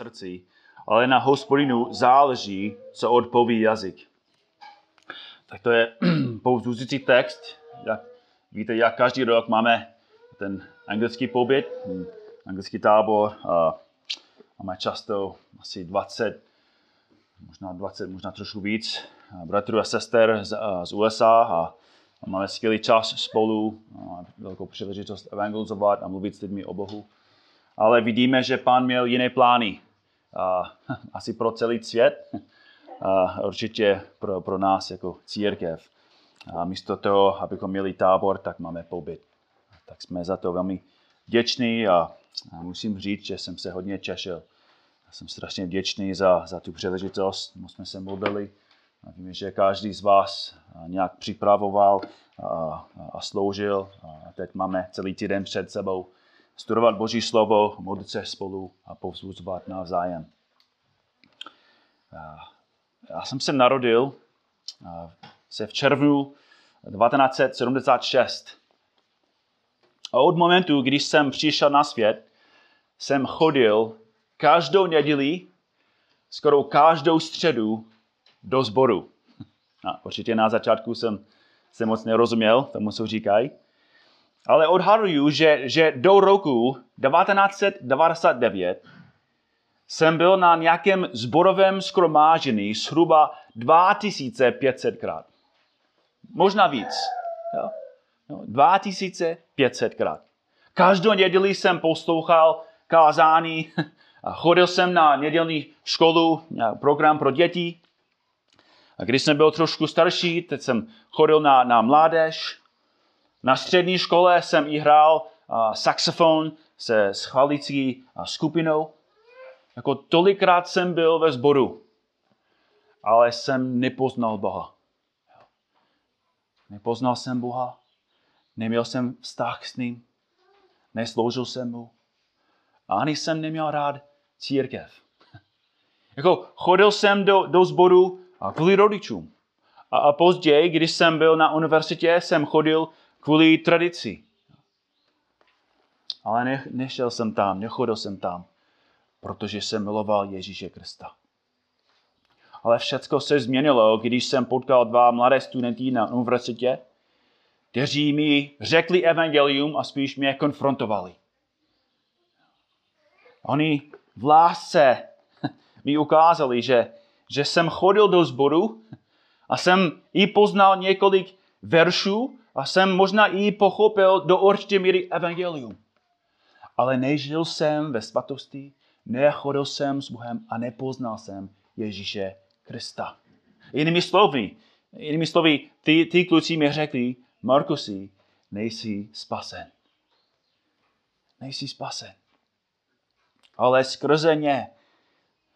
srdci, ale na hospodinu záleží, co odpoví jazyk. Tak to je povzbuzující text. Jak, víte, jak každý rok máme ten anglický pobyt, anglický tábor. A máme často asi 20, možná 20, možná trošku víc bratrů a sester z, z USA a máme skvělý čas spolu, velkou příležitost evangelizovat a mluvit s lidmi o Bohu. Ale vidíme, že pán měl jiné plány. A, asi pro celý svět, a určitě pro, pro nás jako církev. A místo toho, abychom měli tábor, tak máme pobyt. Tak jsme za to velmi vděční a, a musím říct, že jsem se hodně těšil. Já jsem strašně vděčný za, za tu příležitost. My jsme se modlili. A víme, že každý z vás nějak připravoval a, a sloužil. A teď máme celý týden před sebou studovat Boží slovo, modlit se spolu a povzbuzovat navzájem. Já jsem se narodil se v červnu 1976. A od momentu, když jsem přišel na svět, jsem chodil každou neděli, skoro každou středu do sboru. A určitě na začátku jsem se moc nerozuměl tomu, co říkají. Ale odhaduju, že, že do roku 1999 jsem byl na nějakém zborovém skromážení zhruba 2500 krát. Možná víc. Jo? No, 2500 krát. Každou neděli jsem poslouchal kázání a chodil jsem na nedělní školu, program pro děti. A když jsem byl trošku starší, teď jsem chodil na, na mládež. Na střední škole jsem i hrál saxofon se schvalicí uh, skupinou. Jako tolikrát jsem byl ve sboru, ale jsem nepoznal Boha. Nepoznal jsem Boha, neměl jsem vztah s ním, nesloužil jsem mu. A ani jsem neměl rád církev. Jako chodil jsem do, do sboru kvůli rodičům. A, a později, když jsem byl na univerzitě, jsem chodil kvůli tradici. Ale ne, nešel jsem tam, nechodil jsem tam, protože jsem miloval Ježíše Krista. Ale všechno se změnilo, když jsem potkal dva mladé studenty na univerzitě, kteří mi řekli evangelium a spíš mě konfrontovali. Oni v lásce mi ukázali, že, že jsem chodil do sboru a jsem i poznal několik veršů a jsem možná i pochopil do určité míry evangelium. Ale nežil jsem ve svatosti, nechodil jsem s Bohem a nepoznal jsem Ježíše Krista. Jinými slovy, jinými slovy, ty, ty kluci mi řekli, Markusi, nejsi spasen. Nejsi spasen. Ale skrze ně,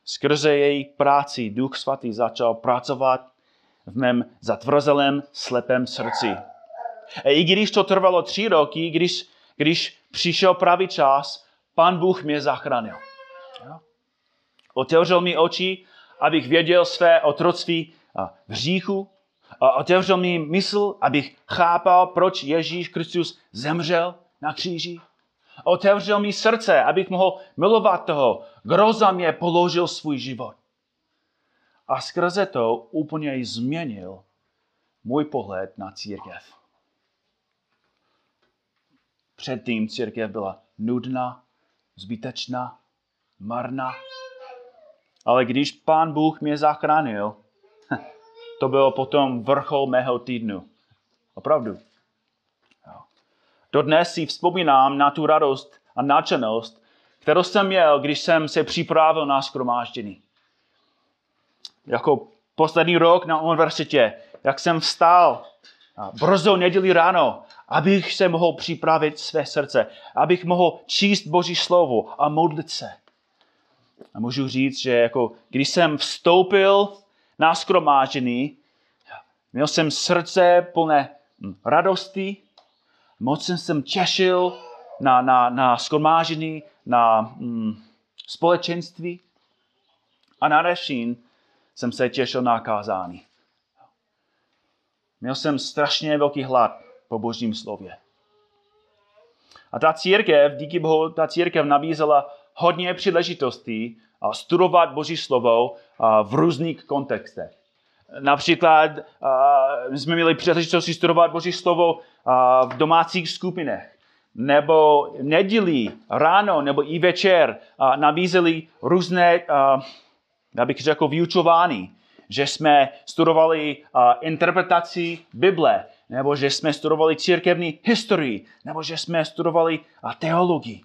skrze její práci, Duch Svatý začal pracovat v mém zatvrzelém, slepém srdci. A i když to trvalo tři roky, když, když přišel pravý čas, pan Bůh mě zachránil. Otevřel mi oči, abych věděl své otroctví v hříchu. A otevřel mi mysl, abych chápal, proč Ježíš Kristus zemřel na kříži. Otevřel mi srdce, abych mohl milovat toho, kdo za mě položil svůj život. A skrze to úplně změnil můj pohled na církev. Předtím církev byla nudná, zbytečná, marná. Ale když pán Bůh mě zachránil, to bylo potom vrchol mého týdnu. Opravdu. Dodnes si vzpomínám na tu radost a nadšenost, kterou jsem měl, když jsem se připravil na skromáždění. Jako poslední rok na univerzitě, jak jsem vstal brzo neděli ráno, abych se mohl připravit své srdce, abych mohl číst Boží slovo a modlit se. A můžu říct, že jako, když jsem vstoupil na skromáždění, měl jsem srdce plné radosti, moc jsem se těšil na, na, na skromáždění, na mm, společenství a na rešín jsem se těšil na kázání. Měl jsem strašně velký hlad po božím slově. A ta církev, díky Bohu, ta církev nabízela hodně příležitostí studovat Boží slovo v různých kontextech. Například my jsme měli příležitost studovat Boží slovo v domácích skupinách nebo nedělí, ráno nebo i večer nabízeli různé, já bych řekl, vyučování. Že jsme studovali interpretaci Bible, nebo že jsme studovali církevní historii, nebo že jsme studovali teologii.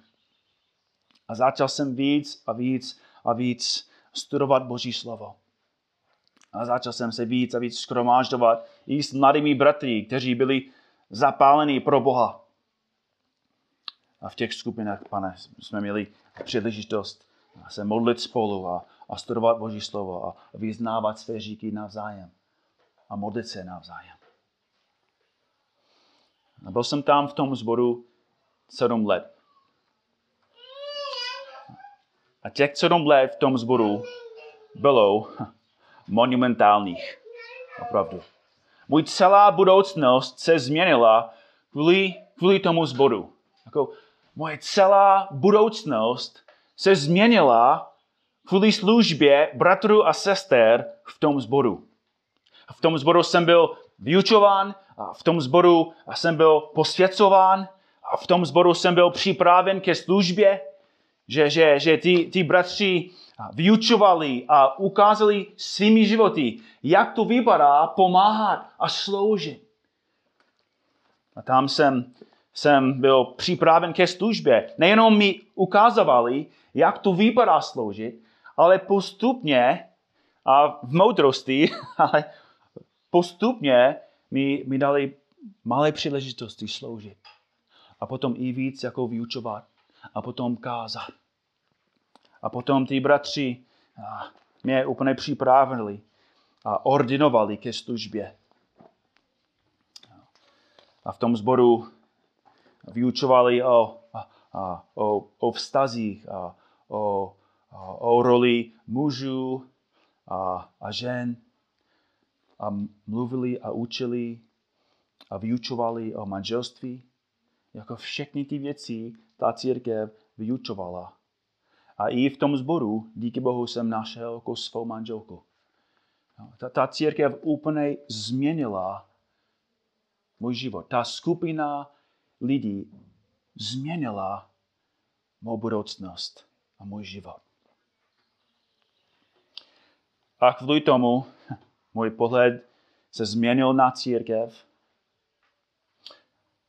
A začal jsem víc a víc a víc studovat Boží slovo. A začal jsem se víc a víc skromáždovat i s mladými bratry, kteří byli zapálení pro Boha. A v těch skupinách, pane, jsme měli příležitost se modlit spolu a, a studovat Boží slovo a vyznávat své říky navzájem a modlit se navzájem. A byl jsem tam v tom zboru sedm let. A těch sedm let v tom zboru bylo monumentálních. Opravdu. Můj celá budoucnost se změnila kvůli, kvůli tomu zboru. Jako moje celá budoucnost se změnila kvůli službě bratrů a sester v tom zboru. V tom zboru jsem byl vyučován, a v tom zboru jsem byl posvěcován, a v tom zboru jsem byl připraven ke službě, že, že, že ty, ty bratři vyučovali a ukázali svými životy, jak to vypadá pomáhat a sloužit. A tam jsem, jsem byl připraven ke službě. Nejenom mi ukázali, jak to vypadá sloužit, ale postupně a v moudrosti, ale postupně mi, mi dali malé příležitosti sloužit. A potom i víc jako vyučovat. A potom kázat. A potom ty bratři mě úplně připravili a ordinovali ke službě. A v tom zboru vyučovali o, o, o vztazích, a, o, o roli mužů a, a žen. A mluvili a učili a vyučovali o manželství. Jako všechny ty věci ta církev vyučovala. A i v tom zboru, díky Bohu, jsem našel jako svou manželku. Ta, ta církev úplně změnila můj život. Ta skupina lidí změnila mou budoucnost a můj život. A kvůli tomu můj pohled se změnil na církev.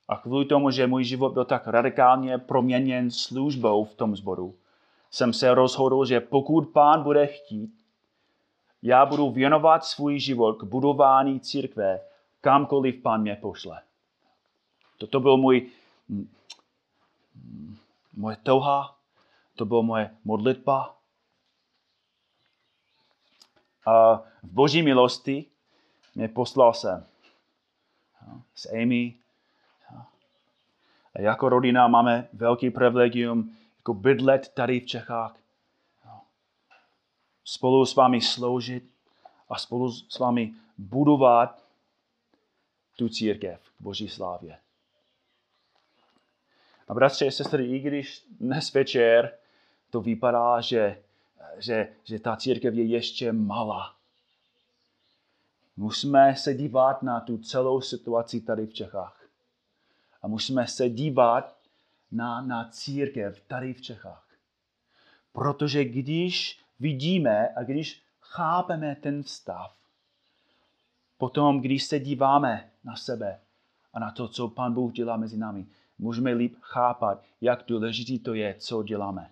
A kvůli tomu, že můj život byl tak radikálně proměněn službou v tom zboru, jsem se rozhodl, že pokud pán bude chtít, já budu věnovat svůj život k budování církve, kamkoliv pán mě pošle. Toto byl můj, moje touha, to byla moje modlitba. A v boží milosti mě poslal jsem s Amy. A jako rodina máme velký privilegium jako bydlet tady v Čechách. Spolu s vámi sloužit a spolu s vámi budovat tu církev k Boží slávě. A bratři a sestry, i když dnes večer to vypadá, že, že, že ta církev je ještě malá, musíme se dívat na tu celou situaci tady v Čechách. A musíme se dívat na, na církev tady v Čechách. Protože když vidíme a když chápeme ten stav, potom, když se díváme na sebe a na to, co Pán Bůh dělá mezi námi, můžeme líp chápat, jak důležitý to je, co děláme.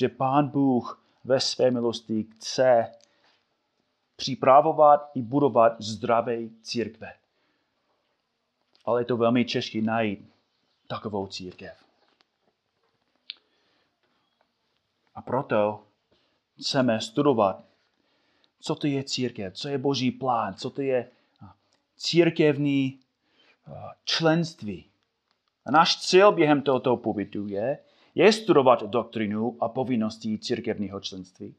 Že Pán Bůh ve své milosti chce připravovat i budovat zdravé církve. Ale je to velmi těžké najít takovou církev. A proto chceme studovat, co to je církev, co je boží plán, co to je církevní členství. A náš cíl během tohoto pobytu je, je studovat doktrinu a povinnosti církevního členství.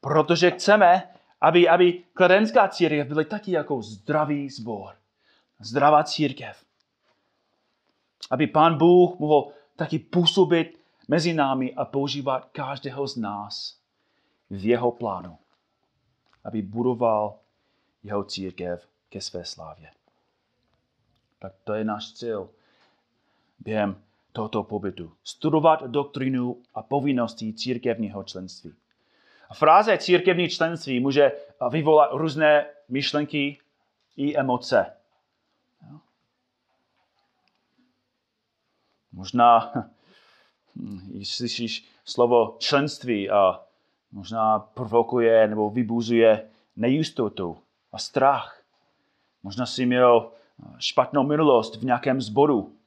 Protože chceme, aby, aby kladenská církev byla taky jako zdravý sbor. Zdravá církev aby pán Bůh mohl taky působit mezi námi a používat každého z nás v jeho plánu, aby budoval jeho církev ke své slávě. Tak to je náš cíl během tohoto pobytu. Studovat doktrinu a povinnosti církevního členství. A fráze církevní členství může vyvolat různé myšlenky i emoce. Možná když slyšíš slovo členství a možná provokuje nebo vybuzuje nejistotu a strach. Možná jsi měl špatnou minulost v nějakém zboru.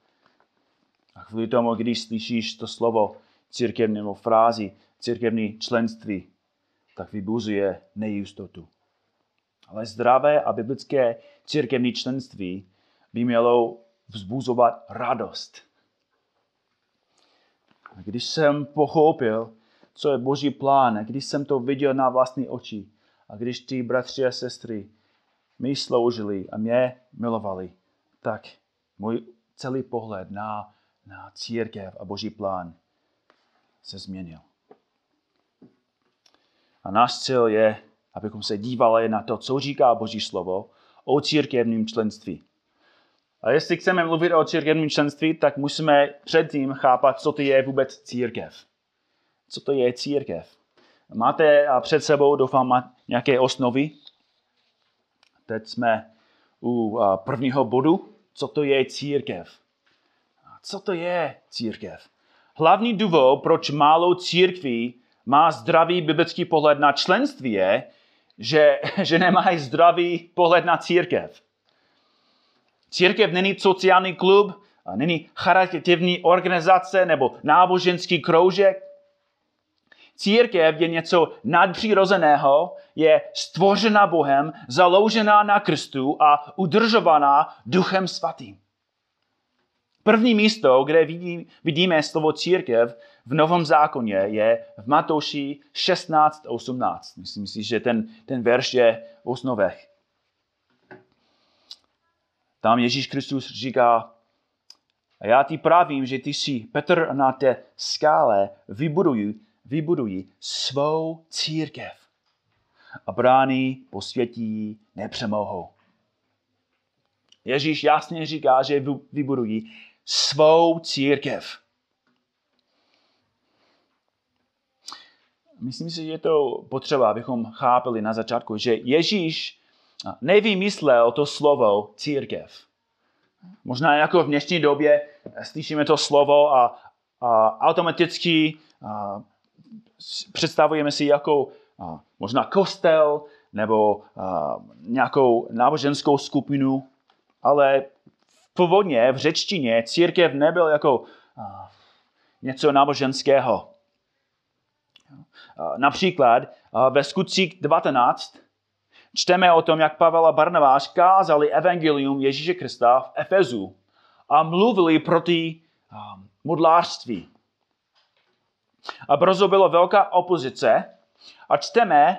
A kvůli tomu, když slyšíš to slovo církevní nebo frázi církevní členství, tak vybuzuje nejistotu. Ale zdravé a biblické církevní členství by mělo vzbuzovat radost. A když jsem pochopil, co je Boží plán, a když jsem to viděl na vlastní oči, a když ty bratři a sestry mi sloužili a mě milovali, tak můj celý pohled na, na církev a Boží plán se změnil. A náš cíl je, abychom se dívali na to, co říká Boží slovo o církevním členství. A jestli chceme mluvit o církevním členství, tak musíme předtím chápat, co to je vůbec církev. Co to je církev? Máte před sebou, doufám, nějaké osnovy? Teď jsme u prvního bodu. Co to je církev? Co to je církev? Hlavní důvod, proč málo církví má zdravý biblický pohled na členství, je, že, že nemají zdravý pohled na církev. Církev není sociální klub, není charitativní organizace nebo náboženský kroužek. Církev je něco nadpřirozeného, je stvořena Bohem, založená na Kristu a udržovaná Duchem Svatým. První místo, kde vidíme slovo církev v Novém zákoně, je v Matouši 16.18. Myslím si, že ten, ten verš je v osnovech. Tam Ježíš Kristus říká, a já ti pravím, že ty jsi Petr na té skále vybudují, vybudují svou církev. A brány posvětí nepřemohou. Ježíš jasně říká, že vybudují svou církev. Myslím si, že je to potřeba, abychom chápali na začátku, že Ježíš nevymyslel to slovo církev. Možná jako v dnešní době slyšíme to slovo a, a automaticky a, představujeme si jako a, možná kostel nebo a, nějakou náboženskou skupinu, ale původně v řečtině církev nebyl jako něco náboženského. Například ve skutcích 19 Čteme o tom, jak Pavel a Barnabáš kázali evangelium Ježíše Krista v Efezu a mluvili proti modlářství. A brzo byla velká opozice a čteme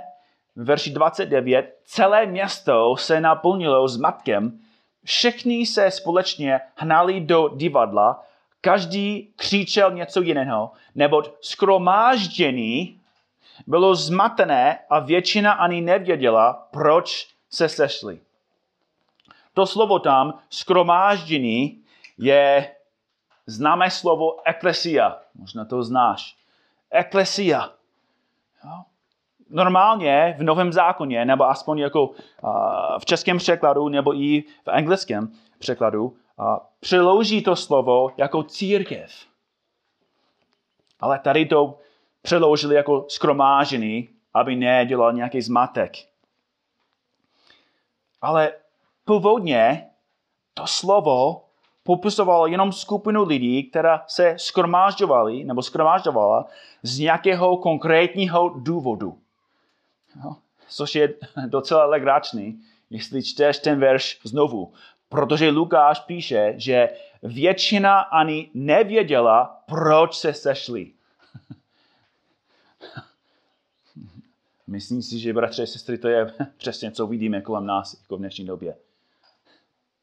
v verši 29, celé město se naplnilo s matkem, všichni se společně hnali do divadla, každý křičel něco jiného, neboť skromáždění bylo zmatené a většina ani nevěděla, proč se sešli. To slovo tam, skromáždění, je známé slovo eklesia. Možná to znáš. Eklesia. Normálně v Novém zákoně, nebo aspoň jako v českém překladu, nebo i v anglickém překladu, přeloží to slovo jako církev. Ale tady to přeložili jako skromážený, aby nedělal nějaký zmatek. Ale původně to slovo popisovalo jenom skupinu lidí, která se skromážďovali nebo skromážďovala z nějakého konkrétního důvodu. No, což je docela legračný, jestli čteš ten verš znovu. Protože Lukáš píše, že většina ani nevěděla, proč se sešli. Myslím si, že bratře a sestry, to je přesně, co vidíme kolem nás jako v dnešní době.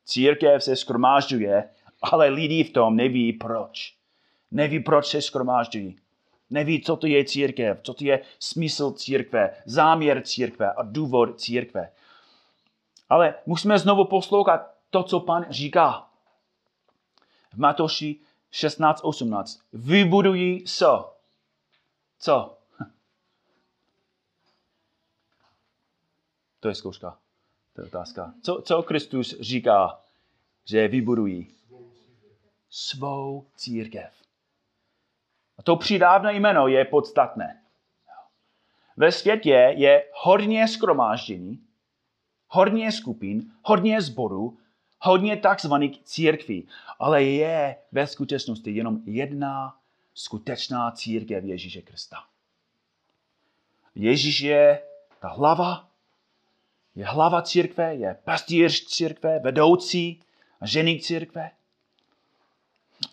Církev se skromážďuje, ale lidi v tom neví proč. Neví, proč se skromážďují. Neví, co to je církev, co to je smysl církve, záměr církve a důvod církve. Ale musíme znovu poslouchat to, co pan říká. V Matoši 16.18. Vybudují co? Co? To je zkouška. To je otázka. Co, co Kristus říká, že vybudují? Svou církev. To přidávné jméno je podstatné. Ve světě je hodně skromáždění, hodně skupin, hodně zborů, hodně takzvaných církví, ale je ve skutečnosti jenom jedna skutečná církev Ježíše Krista. Ježíš je ta hlava, je hlava církve, je pastýř církve, vedoucí a ženík církve.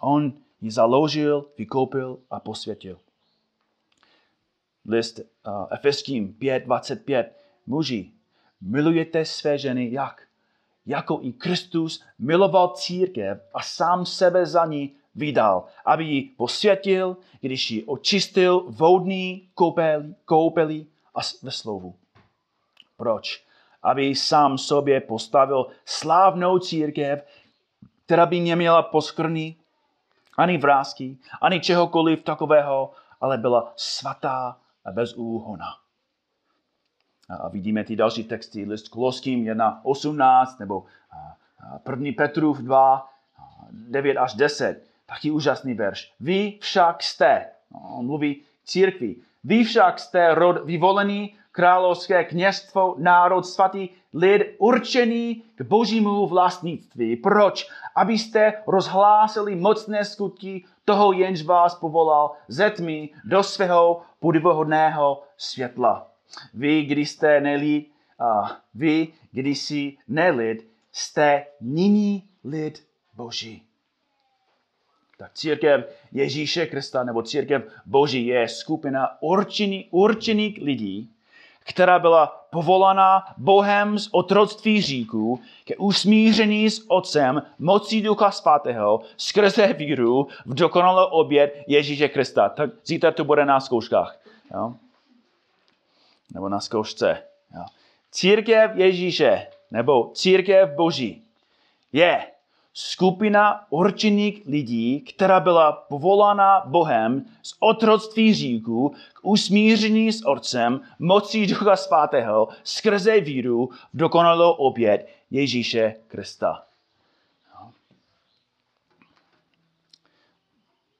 On ji založil, vykoupil a posvětil. List uh, Efeským 5.25. Muži, milujete své ženy jak? Jako i Kristus miloval církev a sám sebe za ní vydal, aby ji posvětil, když ji očistil vodní koupelí, koupelí a ve slovu. Proč? Aby sám sobě postavil slávnou církev, která by neměla poskrný, ani vrázky, ani čehokoliv takového, ale byla svatá a bez úhona. A vidíme ty další texty, list Koloským 1.18 nebo 1. Petrův 2, 9 až 10. Taky úžasný verš. Vy však jste, no, on mluví církvi, vy však jste rod vyvolený, královské kněstvo, národ svatý, lid určený k božímu vlastnictví. Proč? Abyste rozhlásili mocné skutky toho, jenž vás povolal ze tmy do svého podivohodného světla. Vy, když jste nelid, a vy, když jsi nelid, jste nyní lid Boží. Tak církev Ježíše Krista nebo církev Boží je skupina určených, určených lidí, která byla povolaná Bohem z otroctví říků ke usmíření s Otcem mocí Ducha Svatého skrze víru v dokonalou oběd Ježíše Krista. Tak zítra to bude na zkouškách. Jo? Nebo na zkoušce. Jo? Církev Ježíše nebo církev Boží je skupina určených lidí, která byla povolána Bohem z otroctví říku k usmíření s Otcem mocí Ducha Svatého skrze víru v dokonalou oběd Ježíše Krista.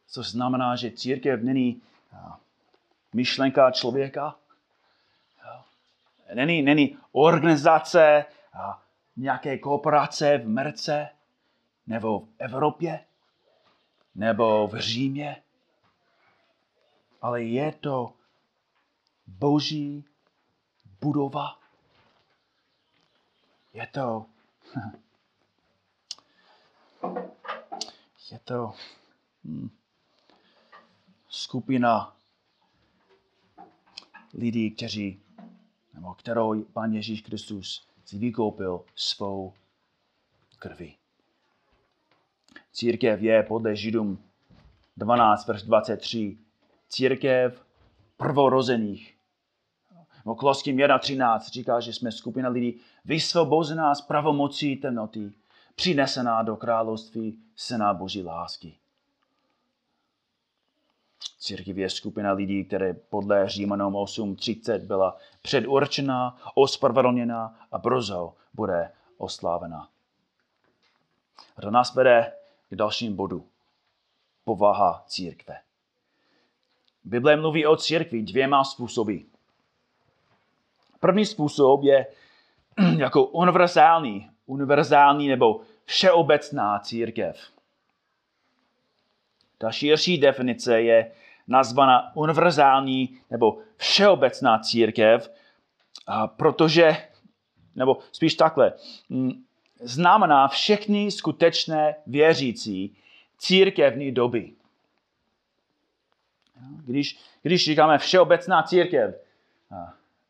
Což znamená, že církev není myšlenka člověka, není, není organizace, nějaké kooperace v Merce, nebo v Evropě, nebo v Římě, ale je to boží budova. Je to je to hm, skupina lidí, kteří, nebo kterou Pán Ježíš Kristus si vykoupil svou krví. Církev je podle Židům 12, verš 23, církev prvorozených. V Koloským 1.13 říká, že jsme skupina lidí vysvobozená z pravomocí temnoty, přinesená do království syna Boží lásky. Církev je skupina lidí, které podle Římanům 8.30 byla předurčená, ospravedlněná a brzo bude oslávená. A to nás vede k dalším bodu. Povaha církve. Bible mluví o církvi dvěma způsoby. První způsob je jako univerzální, univerzální nebo všeobecná církev. Ta širší definice je nazvaná univerzální nebo všeobecná církev, protože, nebo spíš takhle, znamená všechny skutečné věřící církevní doby. Když, když říkáme všeobecná církev,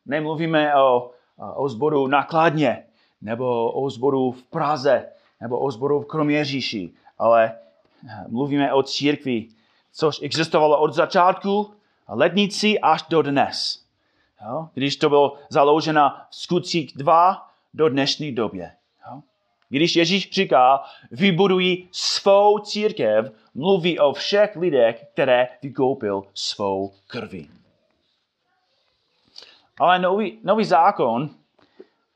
nemluvíme o, o zboru nakladně, nebo o zboru v Praze, nebo o zboru v Kroměříši, ale mluvíme o církvi, což existovalo od začátku letnici až do dnes. Když to bylo založeno v skutcích 2 do dnešní době. Když Ježíš říká, vybudují svou církev, mluví o všech lidech, které vykoupil svou krví. Ale nový, nový zákon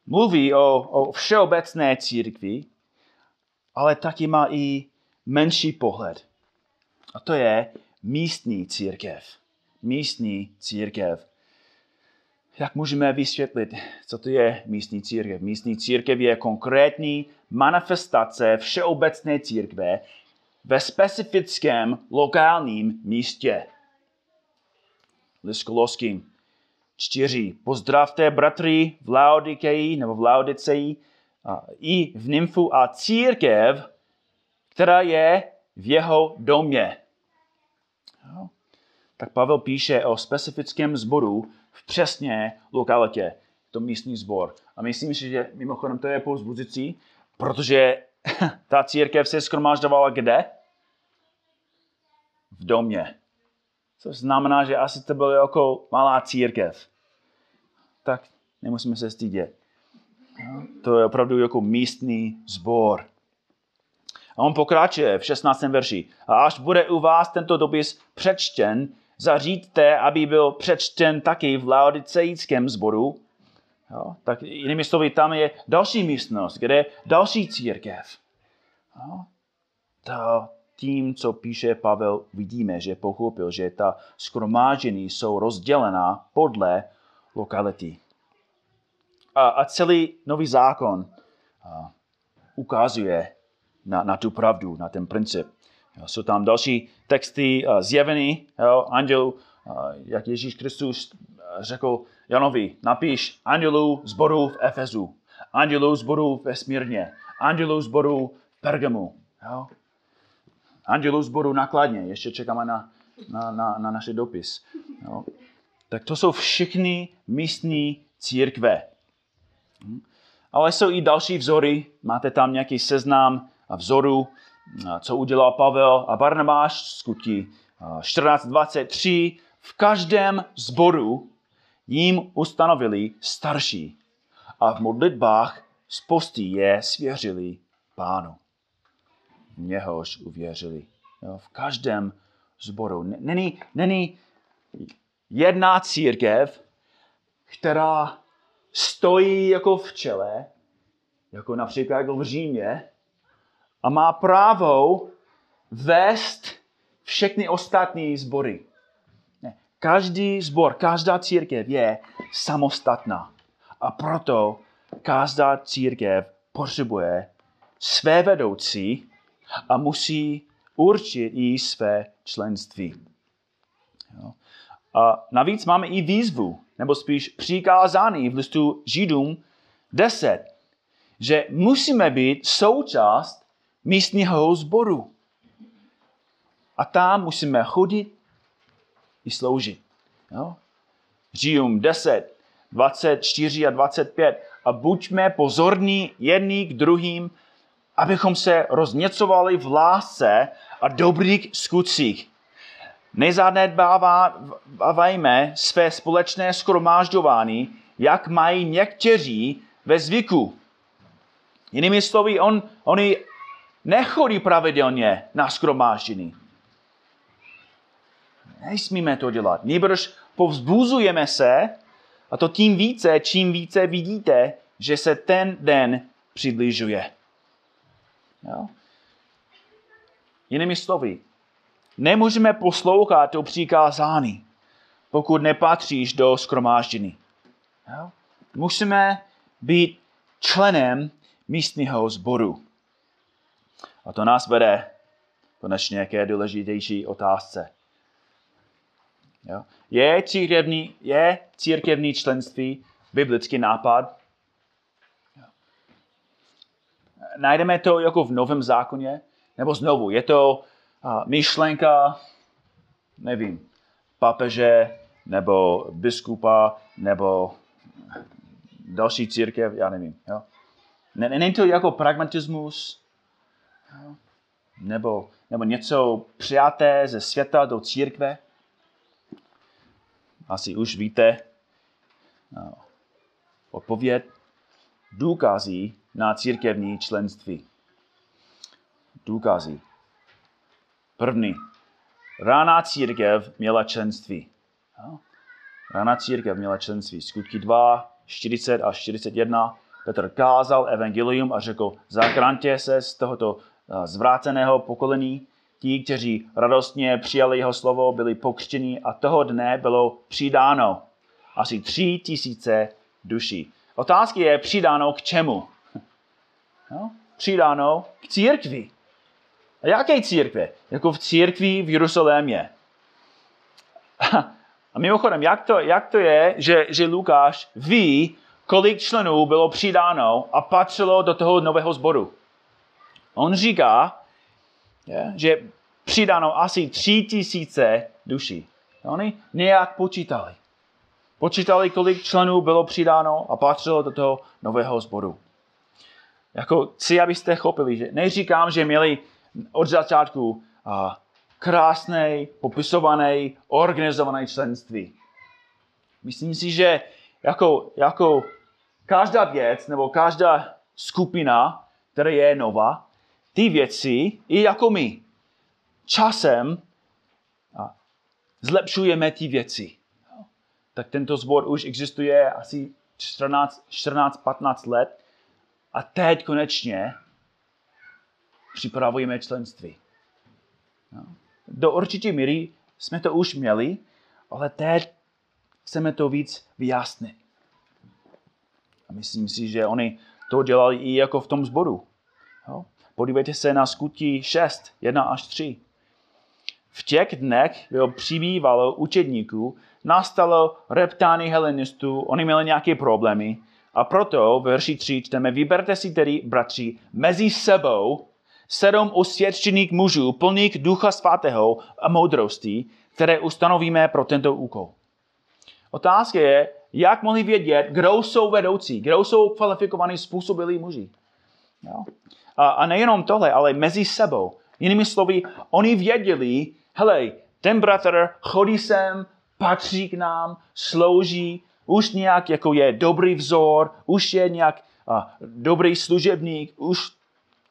mluví o, o všeobecné církvi, ale taky má i menší pohled. A to je místní církev. Místní církev. Jak můžeme vysvětlit, co to je místní církev? Místní církev je konkrétní manifestace všeobecné církve ve specifickém lokálním místě. List Koloským 4. Pozdravte bratry v Laodikeji nebo v Laodiceji i v Nymfu a církev, která je v jeho domě. Tak Pavel píše o specifickém sboru v přesně lokalitě, to místní sbor. A myslím si, že mimochodem to je povzbuzující, protože ta církev se skromáždovala kde? V domě. Což znamená, že asi to bylo jako malá církev. Tak nemusíme se stydět. To je opravdu jako místní sbor. A on pokračuje v 16. verši. A až bude u vás tento dopis přečten, zaříďte, aby byl přečten taky v laodicejském sboru. Jo? Tak jinými slovy, tam je další místnost, kde je další církev. Jo? To, tím, co píše Pavel, vidíme, že pochopil, že ta skromážení jsou rozdělená podle lokality. A, a celý nový zákon a, ukazuje na, na tu pravdu, na ten princip. Jsou tam další texty uh, zjevený jo, andělů, uh, jak Ježíš Kristus řekl Janovi, napiš andělů zboru v Efezu, andělů zboru ve Smírně, andělů zboru v Pergamu. Jo. Andělů zboru nakladně, ještě čekáme na, na, na, na naše dopis. Jo. Tak to jsou všechny místní církve. Hm. Ale jsou i další vzory, máte tam nějaký seznam vzoru, co udělal Pavel a Barnabáš, skutky 14.23. V každém zboru jim ustanovili starší a v modlitbách z postí je svěřili pánu. V něhož uvěřili. Jo, v každém zboru. Není, není jedna církev, která stojí jako v čele, jako například jako v Římě, a má právo vést všechny ostatní sbory. Každý sbor, každá církev je samostatná. A proto každá církev potřebuje své vedoucí a musí určit i své členství. Jo. A navíc máme i výzvu, nebo spíš přikázání v listu Židům 10, že musíme být součást místního sboru. A tam musíme chodit i sloužit. Jo? Žijům 10, 24 a 25. A buďme pozorní jedni k druhým, abychom se rozněcovali v lásce a dobrých skutcích. Nezanedbávajme své společné skromážďování, jak mají někteří ve zvyku. Jinými slovy, on, oni nechodí pravidelně na skromáždění. Nesmíme to dělat. Nebož povzbuzujeme se, a to tím více, čím více vidíte, že se ten den přibližuje. Jo? Jinými slovy, nemůžeme poslouchat to přikázání, pokud nepatříš do skromáždění. Musíme být členem místního sboru. A to nás vede konečně k důležitější otázce. Jo? Je, církevní, je církevní členství biblický nápad? Jo. Najdeme to jako v Novém zákoně? Nebo znovu, je to uh, myšlenka, nevím, papeže, nebo biskupa, nebo další církev, já nevím. Není to jako pragmatismus, nebo nebo něco přijaté ze světa do církve? Asi už víte no, odpověď. Důkazí na církevní členství. Důkazí. První. Rána církev měla členství. Rána církev měla členství. Skutky 2, 40 a 41. Petr kázal evangelium a řekl, zachraňte se z tohoto zvráceného pokolení. Ti, kteří radostně přijali jeho slovo, byli pokřtěni a toho dne bylo přidáno asi tři tisíce duší. Otázka je, přidáno k čemu? No, přidáno k církvi. A jaké církve? Jako v církvi v Jeruzalémě. A mimochodem, jak to, jak to je, že, že Lukáš ví, kolik členů bylo přidáno a patřilo do toho nového sboru? On říká, že přidáno asi tři tisíce duší. Oni nějak počítali. Počítali, kolik členů bylo přidáno a patřilo do toho nového sboru. Jako chci, abyste chopili, že neříkám, že měli od začátku a, krásné, popisované, organizované členství. Myslím si, že jako, jako každá věc nebo každá skupina, která je nová, ty věci, i jako my, časem zlepšujeme ty věci. Tak tento sbor už existuje asi 14-15 let a teď konečně připravujeme členství. Do určitě míry jsme to už měli, ale teď chceme to víc vyjasnit. A myslím si, že oni to dělali i jako v tom sboru. Podívejte se na skutí 6, 1 až 3. V těch dnech bylo přibývalo učedníků, nastalo reptání helenistů, oni měli nějaké problémy a proto v verši 3 čteme, vyberte si tedy, bratři, mezi sebou sedm osvědčených mužů, plných ducha svatého a moudrosti, které ustanovíme pro tento úkol. Otázka je, jak mohli vědět, kdo jsou vedoucí, kdo jsou kvalifikovaní způsobilí muži. Jo? A, a nejenom tohle, ale mezi sebou. Jinými slovy, oni věděli, hele, ten bratr chodí sem, patří k nám, slouží, už nějak jako je dobrý vzor, už je nějak a, dobrý služebník, už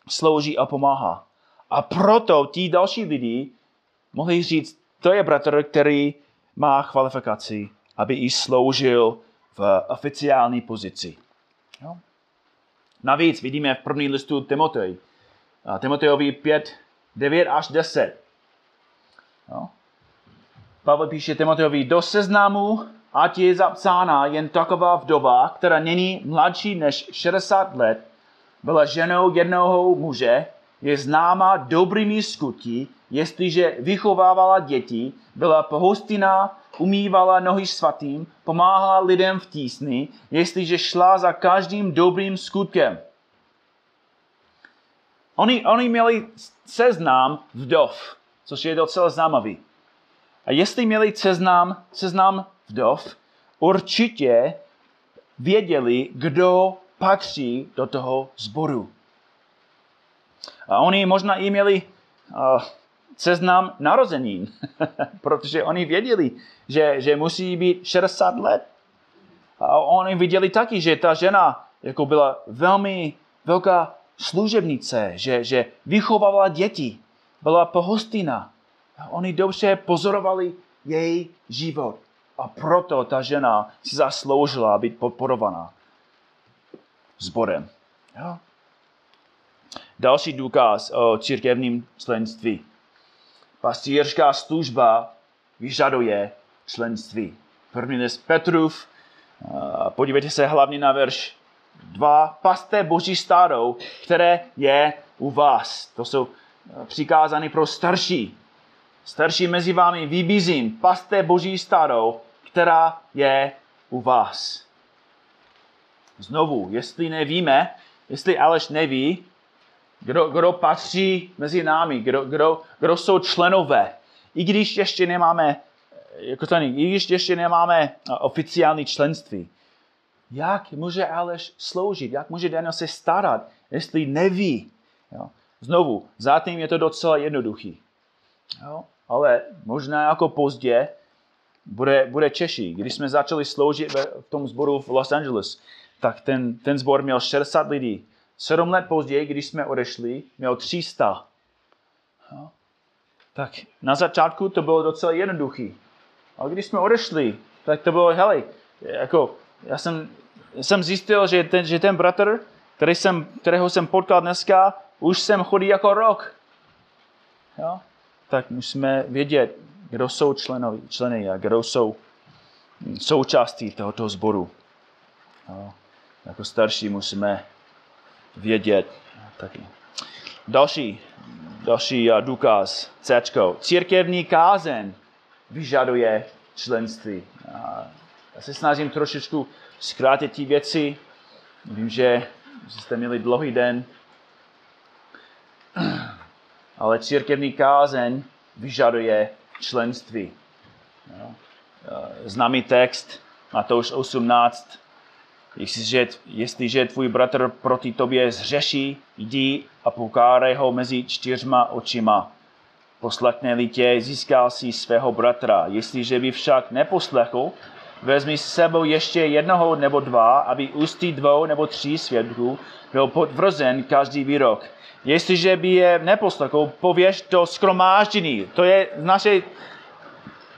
slouží a pomáhá. A proto ti další lidi mohli říct, to je bratr, který má kvalifikaci, aby i sloužil v oficiální pozici. Jo? Navíc vidíme v první listu Timotej, Timotejovi 5, 9 až 10. Jo? Pavel píše Timotejovi, do seznamu, ať je zapsána jen taková vdova, která není mladší než 60 let, byla ženou jednoho muže, je známa dobrými skutky, jestliže vychovávala děti, byla pohostinná, umývala nohy svatým, pomáhala lidem v tísni, jestliže šla za každým dobrým skutkem. Oni, oni měli seznam vdov, což je docela známavý. A jestli měli seznam, seznam vdov, určitě věděli, kdo patří do toho sboru. A oni možná i měli uh, seznam narozenin, protože oni věděli, že, že musí být 60 let. A oni viděli taky, že ta žena jako byla velmi velká služebnice, že, že vychovala děti, byla pohostina. A oni dobře pozorovali její život. A proto ta žena si zasloužila být podporovaná sborem. Další důkaz o církevním členství. Pastýřská služba vyžaduje členství. První list Petrův, podívejte se hlavně na verš 2. Paste boží stádou, které je u vás. To jsou přikázány pro starší. Starší mezi vámi vybízím, paste boží stádou, která je u vás. Znovu, jestli nevíme, jestli Aleš neví, kdo, kdo patří mezi námi, kdo, kdo, kdo jsou členové, i když ještě nemáme, jako tady, i když ještě nemáme oficiální členství, jak může Aleš sloužit, jak může Daniel se starat, jestli neví. Jo? Znovu, zatím je to docela jednoduchý. Jo? Ale možná jako pozdě bude, bude Češí. Když jsme začali sloužit v tom sboru v Los Angeles, tak ten, ten sbor měl 60 lidí. Sedm let později, když jsme odešli, měl 300. Jo? Tak na začátku to bylo docela jednoduchý. Ale když jsme odešli, tak to bylo, hele, jako, já jsem, jsem zjistil, že ten, že ten bratr, který jsem, kterého jsem potkal dneska, už jsem chodí jako rok. Jo? Tak musíme vědět, kdo jsou členovi, členy a kdo jsou součástí tohoto sboru. Jo? Jako starší musíme vědět taky. Další, další důkaz, C. Církevní kázen vyžaduje členství. Já se snažím trošičku zkrátit ty věci. Vím, že jste měli dlouhý den, ale církevní kázeň vyžaduje členství. Známý text, Matouš 18, Jestliže, jestliže tvůj bratr proti tobě zřeší, jdi a pokárej ho mezi čtyřma očima. Poslechne-li tě, získal si svého bratra. Jestliže by však neposlechl, vezmi s sebou ještě jednoho nebo dva, aby ústy dvou nebo tří svědků byl potvrzen každý výrok. Jestliže by je neposlechl, pověš to skromáždění. To je, naše,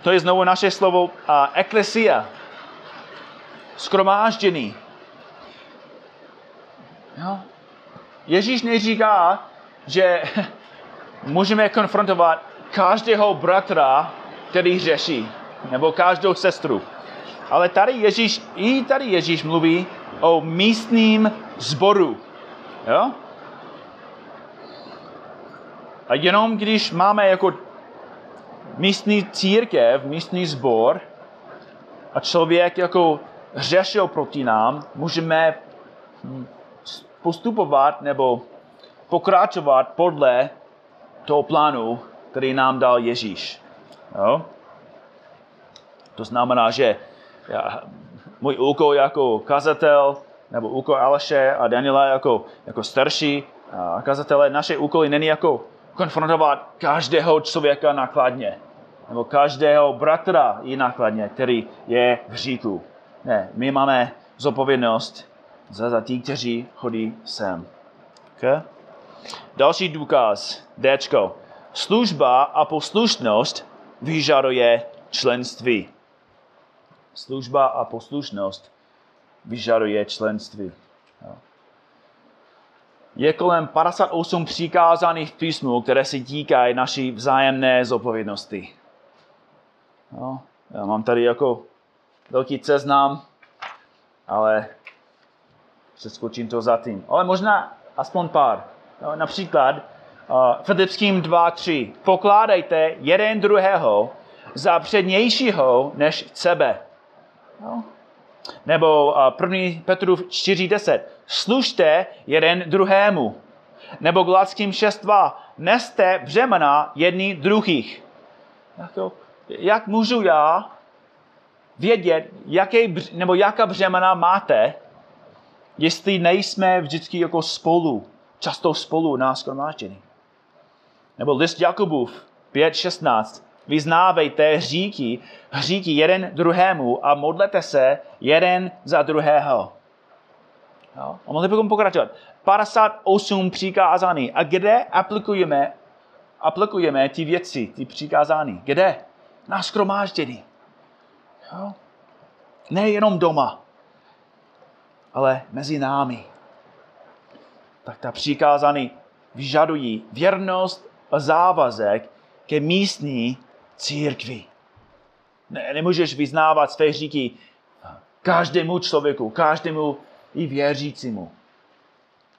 to je znovu naše slovo uh, eklesia. Skromáždění. Jo? Ježíš neříká, že můžeme konfrontovat každého bratra, který řeší, nebo každou sestru. Ale tady Ježíš, i tady Ježíš mluví o místním zboru. Jo? A jenom když máme jako místní církev, místní zbor, a člověk jako řešil proti nám, můžeme postupovat nebo pokračovat podle toho plánu, který nám dal Ježíš. Jo? To znamená, že já, můj úkol jako kazatel, nebo úkol Aleše a Daniela jako, jako starší a kazatele, naše úkoly není jako konfrontovat každého člověka nakladně, nebo každého bratra i nakladně, který je v říku. Ne, my máme zodpovědnost za, za tí, kteří chodí sem. Okay? Další důkaz, D. Služba a poslušnost vyžaduje členství. Služba a poslušnost vyžaduje členství. Je kolem 58 přikázaných v písmu, které se týkají naší vzájemné zodpovědnosti. No, já mám tady jako velký seznam, ale přeskočím to za tím. Ale možná aspoň pár. No, například uh, Filipským 2.3. Pokládejte jeden druhého za přednějšího než sebe. No. Nebo uh, 1. Petrův 4.10. Služte jeden druhému. Nebo Gladským 6.2. Neste břemena jedný druhých. Jako, jak můžu já vědět, jaké, nebo jaká břemena máte, jestli nejsme vždycky jako spolu, často spolu na schromáždění. Nebo list Jakubův 5.16. Vyznávejte hříky, hříky jeden druhému a modlete se jeden za druhého. Jo? A mohli bychom pokračovat. 58 přikázání. A kde aplikujeme, aplikujeme ty věci, ty přikázání? Kde? Na schromáždění. Jo? Nejenom doma ale mezi námi. Tak ta přikázání vyžadují věrnost a závazek ke místní církvi. Ne, nemůžeš vyznávat své říky každému člověku, každému i věřícímu.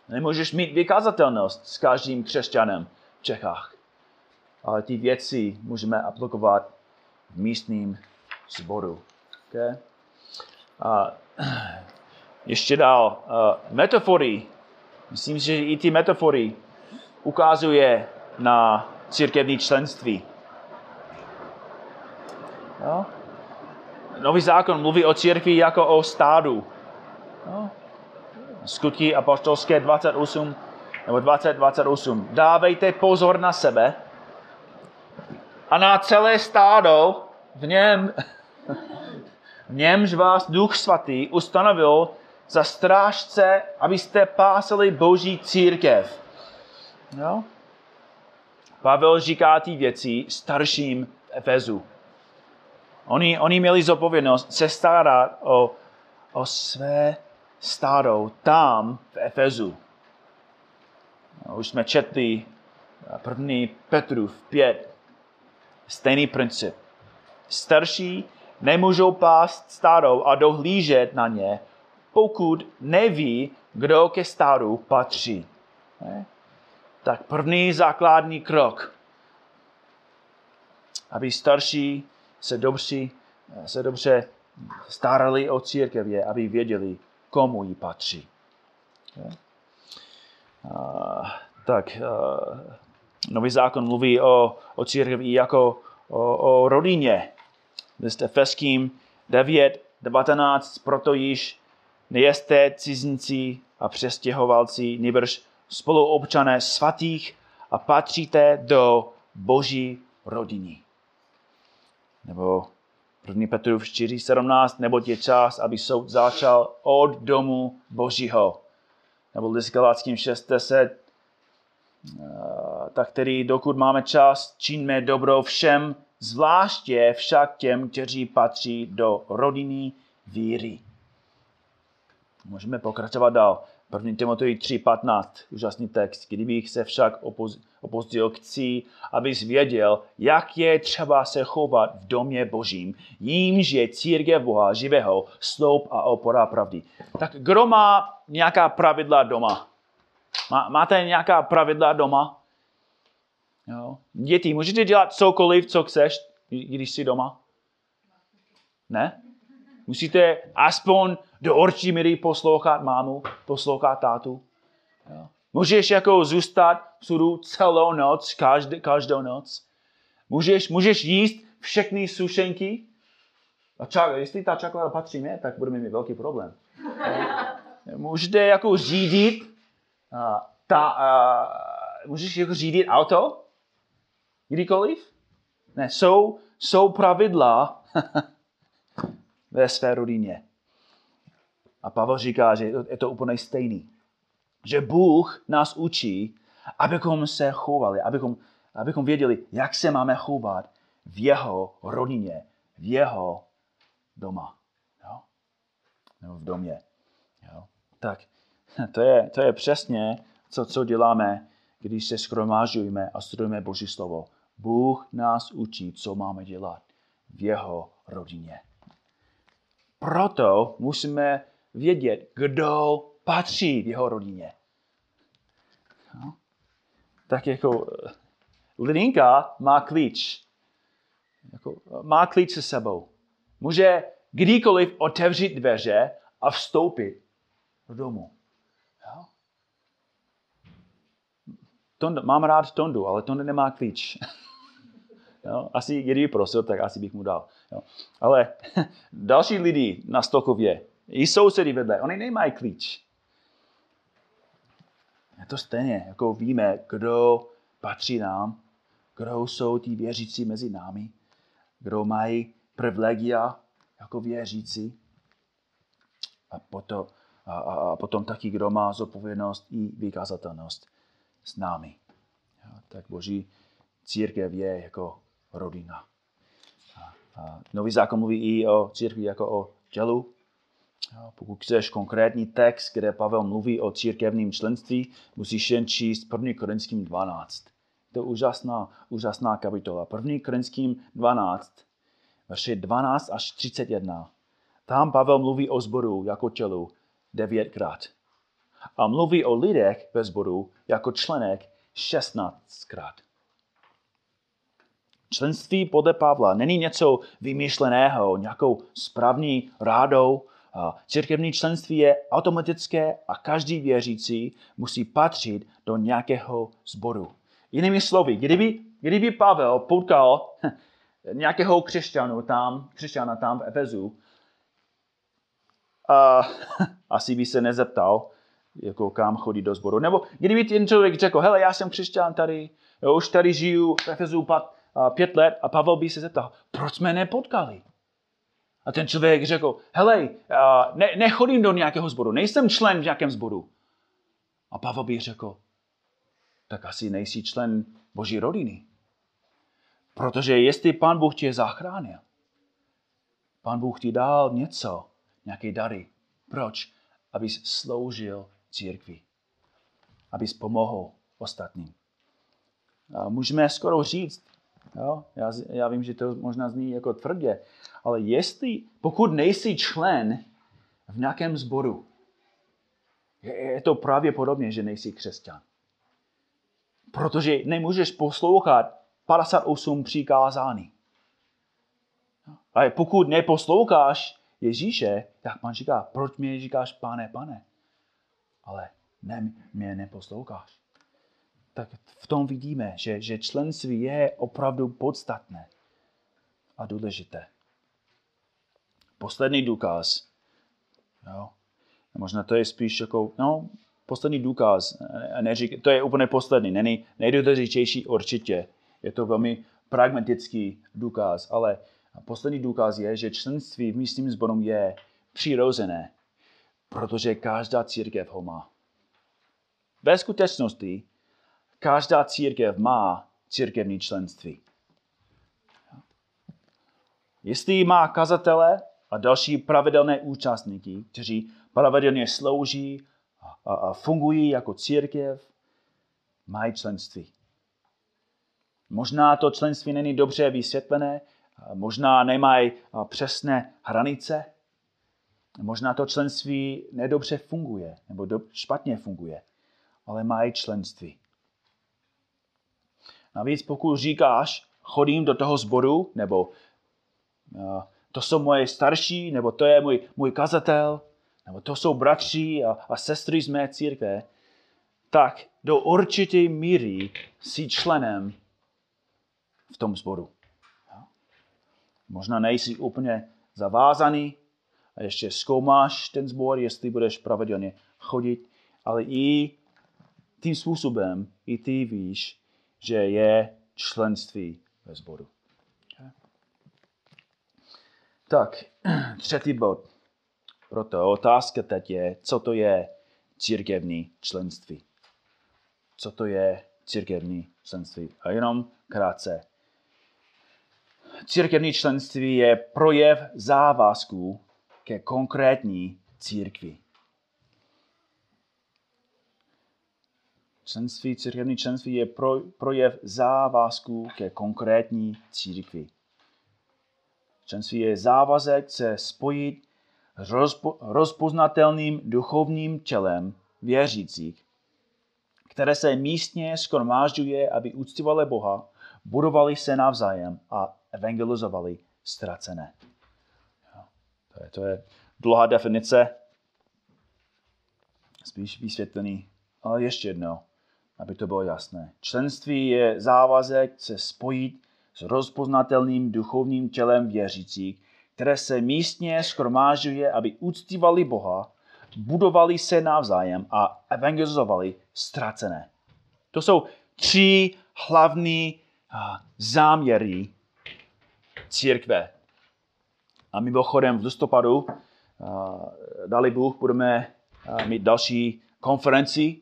Nemůžeš mít vykazatelnost s každým křesťanem v Čechách. Ale ty věci můžeme aplikovat v místním sboru. Okay? A ještě dál. Uh, metafory. Myslím, že i ty metafory ukazuje na církevní členství. No? Nový zákon mluví o církvi jako o stádu. No? Skutky apostolské 28, nebo 20, 28. Dávejte pozor na sebe a na celé stádo, v něm, v němž vás Duch Svatý ustanovil za strážce, abyste pásali Boží církev. No? Pavel říká ty věci starším v Efezu. Oni, oni měli zodpovědnost se starat o, o své stádo tam v Efezu. No, už jsme četli první Petrův pět. Stejný princip. Starší nemůžou pást stádo a dohlížet na ně, pokud neví, kdo ke stádu patří. Tak první základní krok, aby starší se dobře, se dobře starali o církev, je, aby věděli, komu jí patří. Uh, tak uh, nový zákon mluví o, o církvi jako o, o rodině. List Efeským 9, 19, proto již nejeste cizinci a přestěhovalci, nebrž spoluobčané svatých a patříte do boží rodiny. Nebo 1. Petrův 4.17, nebo je čas, aby soud začal od domu Božího. Nebo list Galackým 6.10, tak tedy dokud máme čas, činíme dobro všem, zvláště však těm, kteří patří do rodiny víry. Můžeme pokračovat dál. 1. Timotej 3.15, úžasný text. Kdybych se však opozdil, chci, abys věděl, jak je třeba se chovat v domě božím, jímž je církev Boha živého, sloup a opora pravdy. Tak kdo má nějaká pravidla doma? Má, máte nějaká pravidla doma? Jo. Děti, můžete dělat cokoliv, co chceš, když jsi doma? Ne? Musíte aspoň do určitý míry poslouchat mámu, poslouchat tátu. Jo. Můžeš jako zůstat v sudu celou noc, každý, každou noc. Můžeš, můžeš jíst všechny sušenky. A čak, jestli ta čokoláda patří mě, tak budeme mít velký problém. Můžete jako řídit a, ta, a, můžeš jako řídit auto? Kdykoliv? Ne, jsou, jsou pravidla ve své rodině. A Pavel říká, že je to úplně stejný. Že Bůh nás učí, abychom se chovali, abychom, abychom věděli, jak se máme chovat v jeho rodině, v jeho doma. Jo? Nebo v domě. Jo? Tak to je, to je přesně, co, co děláme, když se schromážujeme a studujeme Boží slovo. Bůh nás učí, co máme dělat v jeho rodině. Proto musíme vědět, kdo patří v jeho rodině. No. Tak jako eh, Lidinka má klíč. Jako, má klíč se sebou. Může kdykoliv otevřít dveře a vstoupit do domu. Jo? Tonda, mám rád Tondu, ale Tonda nemá klíč. Jo? Asi, kdyby prosil, tak asi bych mu dal. Jo? Ale další lidi na Stokově, i sousedy vedle, oni nemají klíč. Je to stejně, jako víme, kdo patří nám, kdo jsou ti věřící mezi námi, kdo mají privilegia jako věřící. A potom, a, a, a potom taky, kdo má zodpovědnost i vykazatelnost s námi. Ja, tak Boží církev je jako rodina. A, a nový zákon mluví i o církvi jako o tělu, pokud chceš konkrétní text, kde Pavel mluví o církevním členství, musíš jen číst 1. Korinským 12. To je úžasná, úžasná kapitola. 1. Korinským 12, verše 12 až 31. Tam Pavel mluví o zboru jako tělu devětkrát. A mluví o lidech ve zboru jako členek 16krát. Členství podle Pavla není něco vymýšleného, nějakou správní rádou, Církevní členství je automatické a každý věřící musí patřit do nějakého sboru. Jinými slovy, kdyby, kdyby Pavel potkal nějakého křesťanu tam, křesťana tam v Efezu, a asi by se nezeptal, jako kam chodí do sboru. Nebo kdyby ten člověk řekl, hele, já jsem křesťan tady, jo, už tady žiju v Efezu pět let a Pavel by se zeptal, proč jsme nepotkali? A ten člověk řekl, hele, ne, nechodím do nějakého sboru, nejsem člen v nějakém sboru. A Pavel by řekl, tak asi nejsi člen Boží rodiny. Protože jestli Pán Bůh tě zachránil, Pán Bůh ti dal něco, nějaké dary. Proč? Abys sloužil církvi. Abys pomohl ostatním. A můžeme skoro říct, jo? Já, já vím, že to možná zní jako tvrdě, ale jestli, pokud nejsi člen v nějakém sboru, je, to právě podobně, že nejsi křesťan. Protože nemůžeš poslouchat 58 přikázání. A pokud neposloucháš Ježíše, tak pan říká, proč mě říkáš pane, pane? Ale ne, mě neposloucháš. Tak v tom vidíme, že, že členství je opravdu podstatné a důležité. Poslední důkaz. Jo. Možná to je spíš jako, no, poslední důkaz. Neřík, to je úplně poslední, není nejdůležitější určitě. Je to velmi pragmatický důkaz, ale poslední důkaz je, že členství v místním sboru je přirozené, protože každá církev ho má. Ve skutečnosti každá církev má církevní členství. Jestli má kazatele a další pravidelné účastníky, kteří pravidelně slouží a, a fungují jako církev, mají členství. Možná to členství není dobře vysvětlené, možná nemají přesné hranice, možná to členství nedobře funguje, nebo do, špatně funguje, ale mají členství. Navíc pokud říkáš, chodím do toho sboru, nebo to jsou moje starší, nebo to je můj, můj kazatel, nebo to jsou bratři a, a sestry z mé církve, tak do určité míry jsi členem v tom sboru. Možná nejsi úplně zavázaný a ještě zkoumáš ten sbor, jestli budeš pravidelně chodit, ale i tím způsobem i ty víš, že je členství ve sboru. Tak, třetí bod. Proto otázka teď je, co to je církevní členství. Co to je církevní členství? A jenom krátce. Církevní členství je projev závazků ke konkrétní církvi. Členství, církevní členství je pro, projev závazků ke konkrétní církvi. Členství je závazek se spojit s rozpo, rozpoznatelným duchovním tělem věřících, které se místně skromážďuje, aby uctivali Boha, budovali se navzájem a evangelizovali ztracené. To je, to je dlouhá definice, spíš vysvětlený, ale ještě jednou, aby to bylo jasné. Členství je závazek se spojit s rozpoznatelným duchovním tělem věřících, které se místně skromážuje, aby uctívali Boha, budovali se navzájem a evangelizovali ztracené. To jsou tři hlavní záměry církve. A mimochodem v listopadu, dali Bůh, budeme mít další konferenci.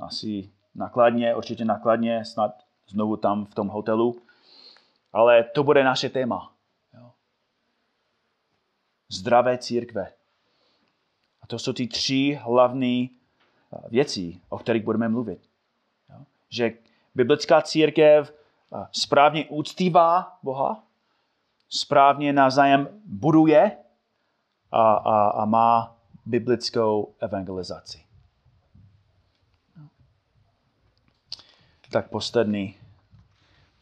Asi nakladně, určitě nakladně, snad znovu tam v tom hotelu. Ale to bude naše téma. Zdravé církve. A to jsou ty tři hlavní věci, o kterých budeme mluvit. Že biblická církev správně úctívá Boha, správně navzájem buduje a, a, a má biblickou evangelizaci. Tak poslední,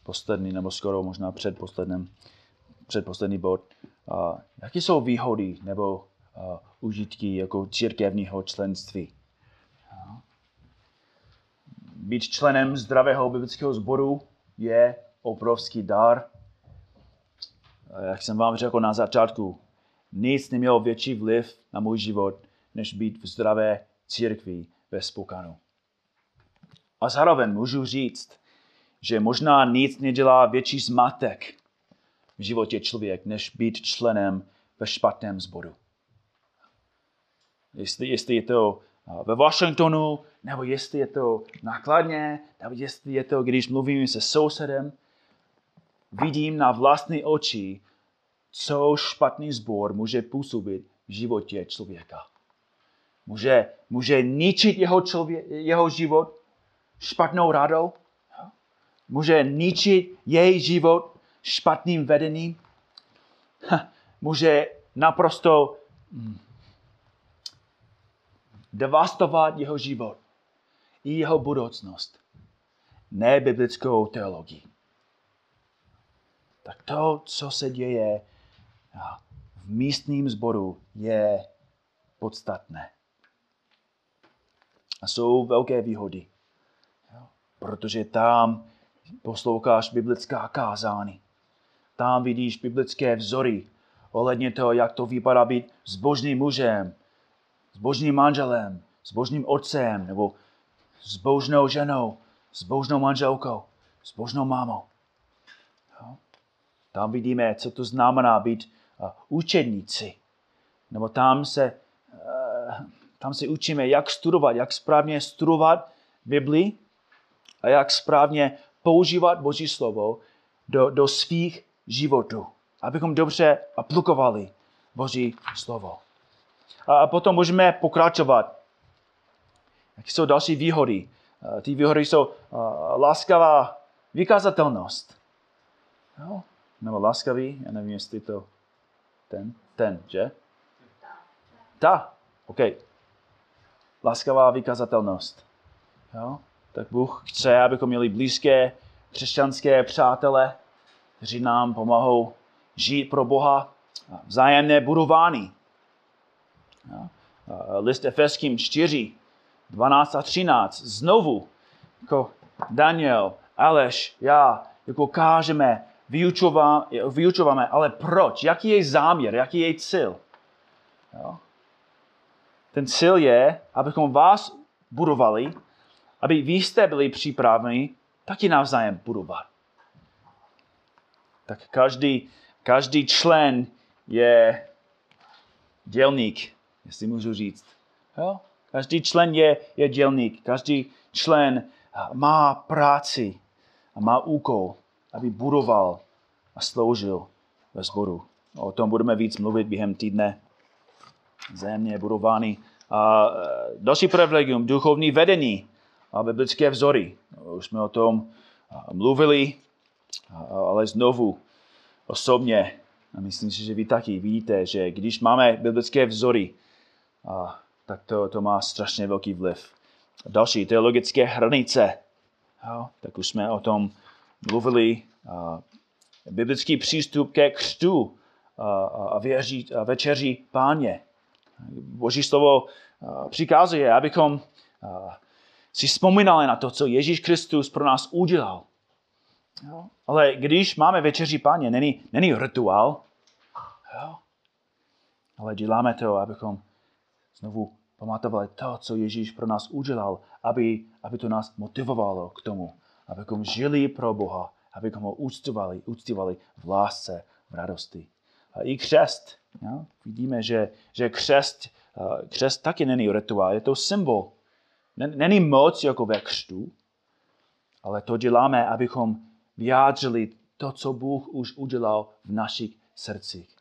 poslední nebo skoro možná předposledním, předposlední bod. Uh, jaké jsou výhody nebo uh, užitky jako církevního členství? Uh, být členem zdravého biblického sboru je obrovský dar. Jak jsem vám řekl na začátku, nic nemělo větší vliv na můj život, než být v zdravé církvi ve spokanu. A zároveň můžu říct, že možná nic nedělá větší zmatek v životě člověk, než být členem ve špatném sboru. Jestli, jestli je to ve Washingtonu, nebo jestli je to nákladně, nebo jestli je to, když mluvím se sousedem, vidím na vlastní oči, co špatný sbor může působit v životě člověka. Může, může ničit jeho, člověk, jeho život špatnou radou, může ničit její život špatným vedením, může naprosto hm, devastovat jeho život i jeho budoucnost nebiblickou teologii. Tak to, co se děje v místním sboru, je podstatné. A jsou velké výhody, protože tam posloucháš biblická kázání. Tam vidíš biblické vzory ohledně toho, jak to vypadá být zbožným mužem, s božným manželem, s božným otcem, nebo s božnou ženou, s božnou manželkou, s božnou mámou. Tam vidíme, co to znamená být uh, učedníci. Nebo tam se, uh, tam se učíme, jak studovat, jak správně studovat Bibli a jak správně používat Boží slovo do, do svých životů, abychom dobře aplikovali Boží slovo. A potom můžeme pokračovat. Jaké jsou další výhody? Ty výhody jsou láskavá vykazatelnost. Jo? Nebo láskavý, já nevím, jestli to ten, ten, že? Ta, OK. Láskavá vykazatelnost. Jo? Tak Bůh chce, abychom měli blízké křesťanské přátele, kteří nám pomohou žít pro Boha, vzájemné budování list Efeským 4, 12 a 13. Znovu, jako Daniel, Aleš, já, jako kážeme, vyučováme, ale proč? Jaký je záměr? Jaký je cíl? Jo? Ten cíl je, abychom vás budovali, aby vy jste byli připraveni taky navzájem budovat. Tak každý, každý člen je dělník jestli můžu říct. Jo? Každý člen je, je dělník, každý člen má práci a má úkol, aby budoval a sloužil ve sboru. O tom budeme víc mluvit během týdne. Země budování. A e, další privilegium, duchovní vedení biblické vzory. Už jsme o tom mluvili, ale znovu osobně, a myslím si, že vy taky vidíte, že když máme biblické vzory, tak to, to má strašně velký vliv. Další teologické hranice. Tak už jsme o tom mluvili. Biblický přístup ke křtu a, a, věří, a večeří páně. Boží slovo přikazuje, abychom si vzpomínali na to, co Ježíš Kristus pro nás udělal. Jo? Ale když máme večeří páně, není, není rituál, jo? ale děláme to, abychom znovu pamatovali to, co Ježíš pro nás udělal, aby, aby to nás motivovalo k tomu, abychom žili pro Boha, abychom ho úctovali, úctovali v lásce, v radosti. A i křest. Ja? Vidíme, že, že křest, křest taky není rituál, je to symbol. Není moc jako ve křtu, ale to děláme, abychom vyjádřili to, co Bůh už udělal v našich srdcích.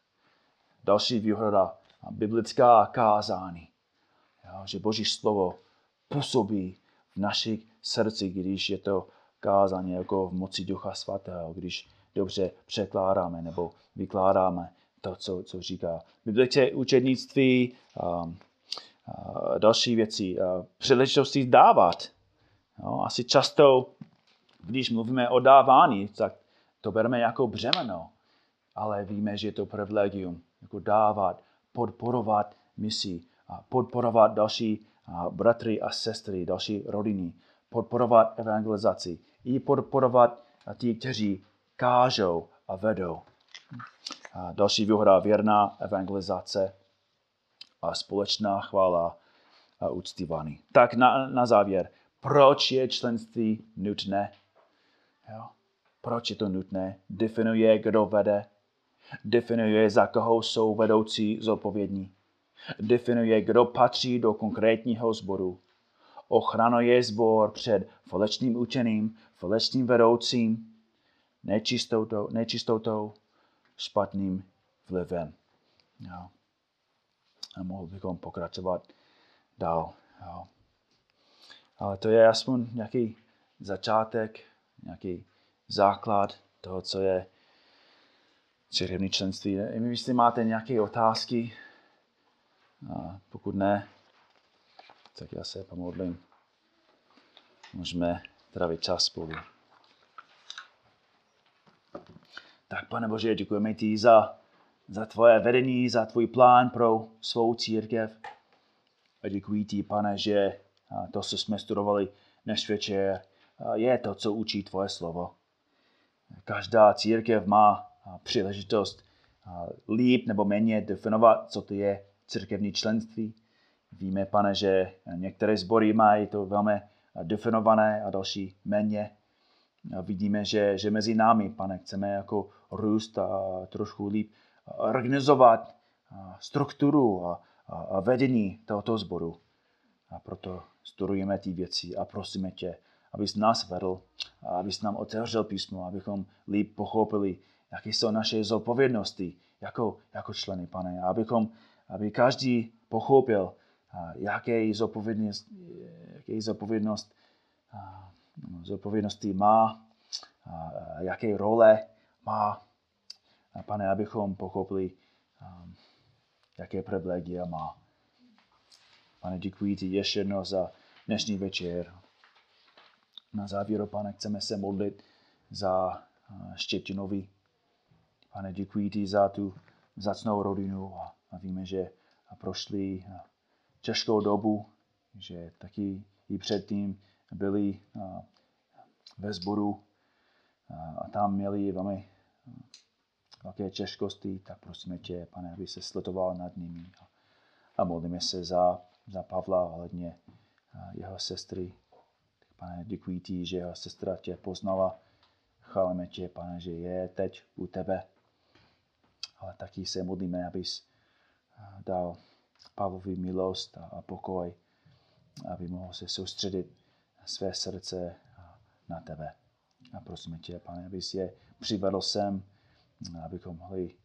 Další výhoda biblická kázání. Že Boží slovo působí v našich srdcích, když je to kázání jako v moci Ducha Svatého, když dobře překládáme nebo vykládáme to, co, co říká. Biblické učednictví, a další věci, a příležitosti dávat. Jo, asi často, když mluvíme o dávání, tak to bereme jako břemeno, ale víme, že je to privilegium, jako dávat podporovat misi, podporovat další bratry a sestry, další rodiny, podporovat evangelizaci i podporovat ty, kteří kážou a vedou. A další výhoda věrná evangelizace. A společná chvála a uctívání. Tak na, na závěr, proč je členství nutné? Jo? Proč je to nutné? Definuje, kdo vede. Definuje, za koho jsou vedoucí zodpovědní. Definuje, kdo patří do konkrétního sboru. Ochranuje sbor před falečným učením, falečným vedoucím, nečistotou, nečistotou špatným vlivem. Jo. A mohl bychom pokračovat dál. Jo. Ale to je aspoň nějaký začátek, nějaký základ toho, co je církevní členství. Nevím, jestli máte nějaké otázky. A pokud ne, tak já se pomodlím. Můžeme trávit čas spolu. Tak, pane Bože, děkujeme ti za, za tvoje vedení, za tvůj plán pro svou církev. A děkuji ti, pane, že to, co jsme studovali dnes večer, je to, co učí tvoje slovo. Každá církev má příležitost líp nebo méně definovat, co to je církevní členství. Víme, pane, že některé sbory mají to velmi definované a další méně. Vidíme, že, že mezi námi, pane, chceme jako růst a trošku líp organizovat strukturu a, vedení tohoto sboru. A proto studujeme ty věci a prosíme tě, abys nás vedl, abys nám otevřel písmo, abychom líp pochopili, jaké jsou naše zodpovědnosti jako, jako členy, pane. Abychom, aby každý pochopil, jaké zodpovědnost, jaké zodpovědnost, zodpovědnosti má, jaké role má. A pane, abychom pochopili, jaké privilegia má. Pane, děkuji ti ještě jednou za dnešní večer. Na závěr, pane, chceme se modlit za Štětinovi. Pane, děkuji ti za tu zacnou rodinu a, a víme, že prošli těžkou dobu, že taky i předtím byli ve sboru a tam měli velmi velké těžkosti, tak prosíme tě, pane, aby se sletoval nad nimi. A modlíme se za, za Pavla ohledně jeho sestry. Tak, pane, děkuji ti, že jeho sestra tě poznala. Chválíme tě, pane, že je teď u tebe. Ale taky se modlíme, abys dal Pavlovi milost a pokoj, aby mohl se soustředit své srdce na tebe. A prosíme tě, pane, abys je přivedl sem, abychom mohli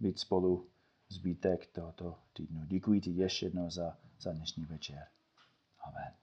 být spolu zbytek tohoto týdnu. Děkuji ti ještě jednou za, za dnešní večer. Amen.